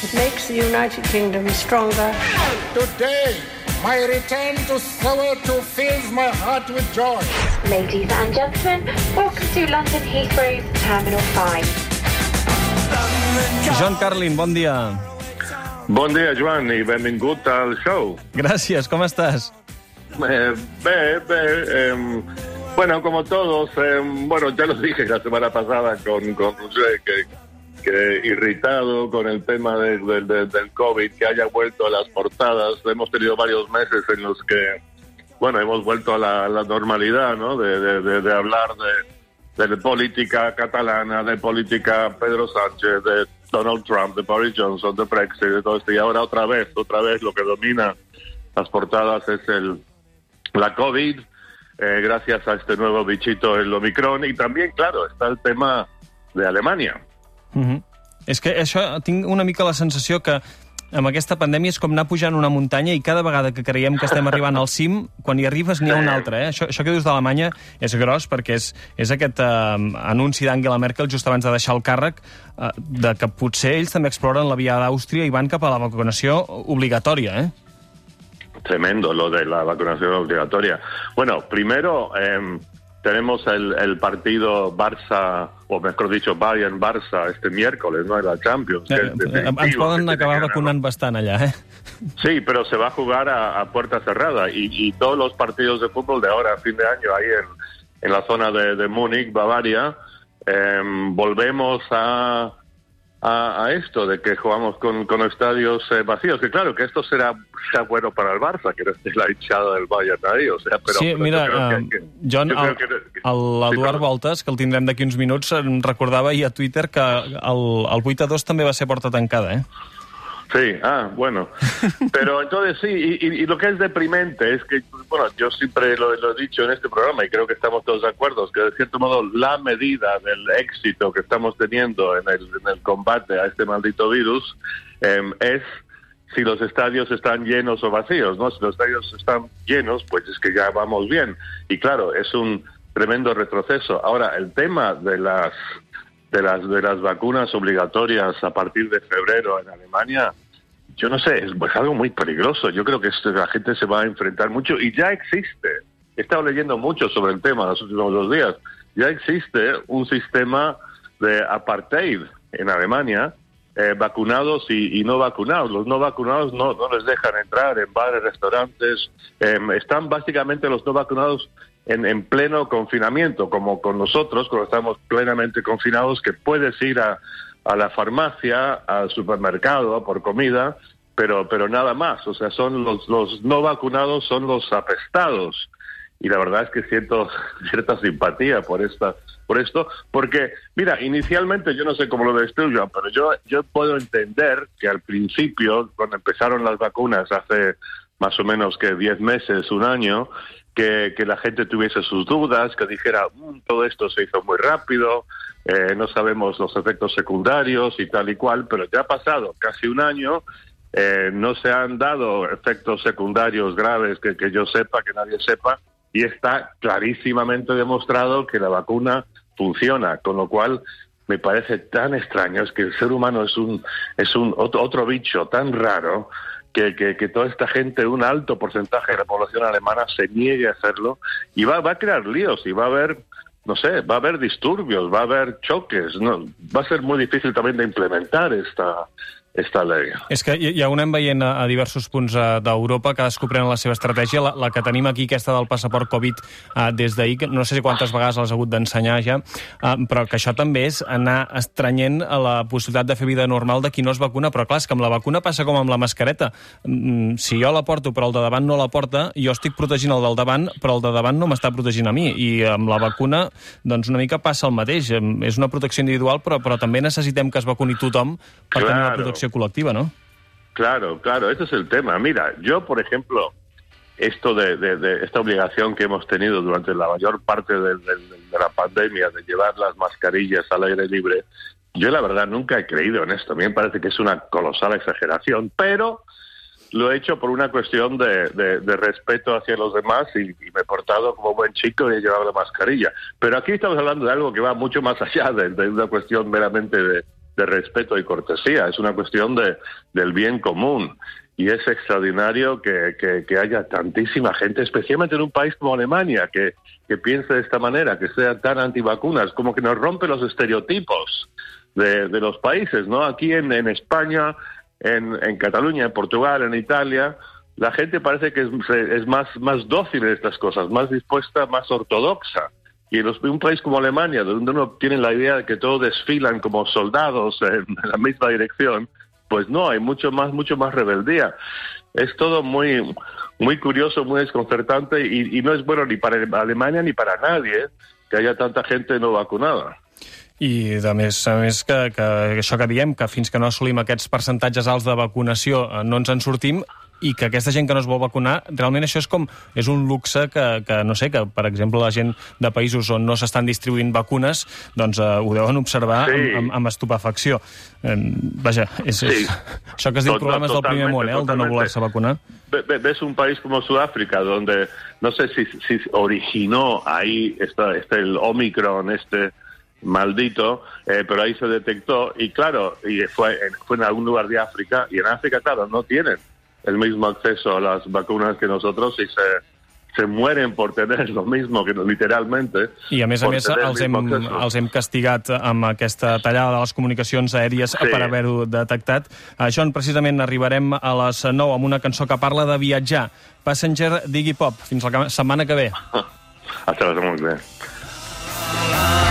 It makes the United Kingdom stronger. Today, my return to Soweto fills my heart with joy. Ladies and gentlemen, welcome to London Heathrow's Terminal 5. John Carlin, bon dia. Bon dia, Joan, i benvingut al show. Gràcies, com estàs? Eh, bé, bé. Eh, bueno, como todos, eh, bueno, ya lo dije la semana pasada con, con Roger, que, que irritado con el tema de- de- de- del COVID, que haya vuelto a las portadas. Hemos tenido varios meses en los que, bueno, hemos vuelto a la, la normalidad, ¿no? De, hablar de política catalana, de política Pedro Sánchez, de Donald Trump, de Boris Johnson, de Brexit, de todo esto. Y ahora otra vez, otra vez lo que domina las portadas es el la COVID, eh, gracias a este nuevo bichito, el Omicron. Y también, claro, está el tema de Alemania. Uh -huh. És que això, tinc una mica la sensació que amb aquesta pandèmia és com anar pujant una muntanya i cada vegada que creiem que estem arribant al cim, quan hi arribes n'hi ha una altra. Eh? Això, això que dius d'Alemanya és gros perquè és, és aquest eh, anunci d'Angela Merkel just abans de deixar el càrrec eh, de que potser ells també exploren la via d'Àustria i van cap a la vacunació obligatòria. Eh? Tremendo lo de la vacunación obligatoria. Bueno, primero eh, tenemos el, el partido Barça, o mejor dicho, Bayern-Barça este miércoles, ¿no? En la Champions. Eh, eh, ens poden acabar vacunant bastant allà, eh? Sí, pero se va a jugar a, a puerta cerrada y, y todos los partidos de fútbol de ahora, a fin de año, ahí en, en la zona de, de Múnich, Bavaria, eh, volvemos a, a, a esto de que jugamos con, con estadios eh, vacíos. Que claro, que esto será, será bueno para el Barça, que no esté la hinchada del Bayern ahí. O sea, pero, sí, pero mira, creo que que- John, el- que- que- l'Eduard sí, Voltes, que el tindrem d'aquí uns minuts, em recordava ahir a Twitter que el, el 8 a 2 també va ser porta tancada, eh? Sí, ah, bueno. Pero entonces sí, y, y- y lo que es deprimente es que, bueno, yo siempre lo, lo he dicho en este programa y creo que estamos todos de acuerdo, que de cierto modo la medida del éxito que estamos teniendo en el, en el combate a este maldito virus em, es si los estadios están llenos o vacíos, ¿no? Si los estadios están llenos, pues es que ya vamos bien. Y claro, es un tremendo retroceso. Ahora, el tema de las de las de las vacunas obligatorias a partir de febrero en Alemania, yo no sé, es pues, algo muy peligroso. Yo creo que la gente se va a enfrentar mucho y ya existe. He estado leyendo mucho sobre el tema los últimos dos días. Ya existe un sistema de apartheid en Alemania, eh, vacunados y, y no vacunados. Los no vacunados no, no les dejan entrar en bares, restaurantes. Em, están básicamente los no vacunados en, en pleno confinamiento, como con nosotros, cuando estamos plenamente confinados, que puedes ir a, a la farmacia, al supermercado por comida, pero, pero nada más. O sea, son los, los no vacunados, son los apestados. Y la verdad es que siento cierta simpatía por esta por esto, porque, mira, inicialmente yo no sé cómo lo ves pero yo, yo puedo entender que al principio, cuando empezaron las vacunas hace más o menos que 10 meses, un año, que, que la gente tuviese sus dudas, que dijera, "Mm, todo esto se hizo muy rápido, eh, no sabemos los efectos secundarios y tal y cual, pero ya ha pasado casi un año, eh, no se han dado efectos secundarios graves que, que yo sepa, que nadie sepa, y está clarísimamente demostrado que la vacuna funciona, con lo cual me parece tan extraño, es que el ser humano es un, es un otro, otro bicho tan raro que, que, que toda esta gente, un alto porcentaje de la población alemana, se niegue a hacerlo y va, va a crear líos y va a haber, no sé, va a haber disturbios, va a haber choques, no, va a ser muy difícil también de implementar esta, esta ley. És que ja ho anem veient a, a diversos punts d'Europa, cadascú pren la seva estratègia. La, la que tenim aquí, aquesta del passaport Covid, eh, des d'ahir, que no sé si quantes vegades l'has hagut d'ensenyar ja, eh, però que això també és anar estrenyent a la possibilitat de fer vida normal de qui no es vacuna, però clar, és que amb la vacuna passa com amb la mascareta. Mm, si jo la porto però el de davant no la porta, jo estic protegint el del davant, però el de davant no m'està protegint a mi. I amb la vacuna, doncs una mica passa el mateix. És una protecció individual, però, però també necessitem que es vacuni tothom per tenir una Claro. Col·lectiva, no? Claro, claro, ese es el tema. Mira, yo, por ejemplo, esto de, de- de esta obligación que hemos tenido durante la mayor parte de, la pandemia de llevar las mascarillas al aire libre, yo la verdad nunca he creído en esto. A mí me parece que es una colosal exageración, pero lo he hecho por una cuestión de, respeto hacia los demás y, y me he portado como buen chico y he llevado la mascarilla. Pero aquí estamos hablando de algo que va mucho más allá de una cuestión meramente de, de respeto y cortesía, es una cuestión de, del bien común. Y es extraordinario que, que, que haya tantísima gente, especialmente en un país como Alemania, que, que piense de esta manera, que sea tan antivacunas, como que nos rompe los estereotipos de, de los países, ¿no? Aquí en, en España, en, en Cataluña, en Portugal, en Italia, la gente parece que es, es más, más dócil en estas cosas, más dispuesta, más ortodoxa. Y en los- un país como Alemania, donde uno tiene la idea de que todos desfilan como soldados en, en la misma dirección, pues no, hay mucho más, mucho más rebeldía. Es todo muy, muy curioso, muy desconcertante y, y no es bueno ni para Alemania ni para nadie que haya tanta gente no vacunada. I, de més, a més que, que això que diem, que fins que no assolim aquests percentatges alts de vacunació eh, no ens en sortim, i que aquesta gent que no es vol vacunar, realment això és com és un luxe que, que no sé, que per exemple la gent de països on no s'estan distribuint vacunes, doncs eh, ho deuen observar Sí. amb, amb, amb estupefacció. Eh, vaja, és, és, Sí. això que es diu Tot- problemes del primer món, eh, el de no voler-se vacunar. Ve- ve- ves un país como Sudáfrica, donde no sé si, si originó ahí está, está el Omicron, este maldito, eh, pero ahí se detectó y claro, y fue en, fue en algún lugar de África y en África, claro, no tienen el mismo acceso a las vacunas que nosotros y se, se mueren por tener lo mismo que literalmente. I a més a més els hem, acceso. els hem castigat amb aquesta tallada de les comunicacions aèries Sí. per haver-ho detectat. A John, precisament arribarem a les 9 amb una cançó que parla de viatjar. Passenger d'Iggy Pop. Fins la setmana que ve. Hasta la semana que viene.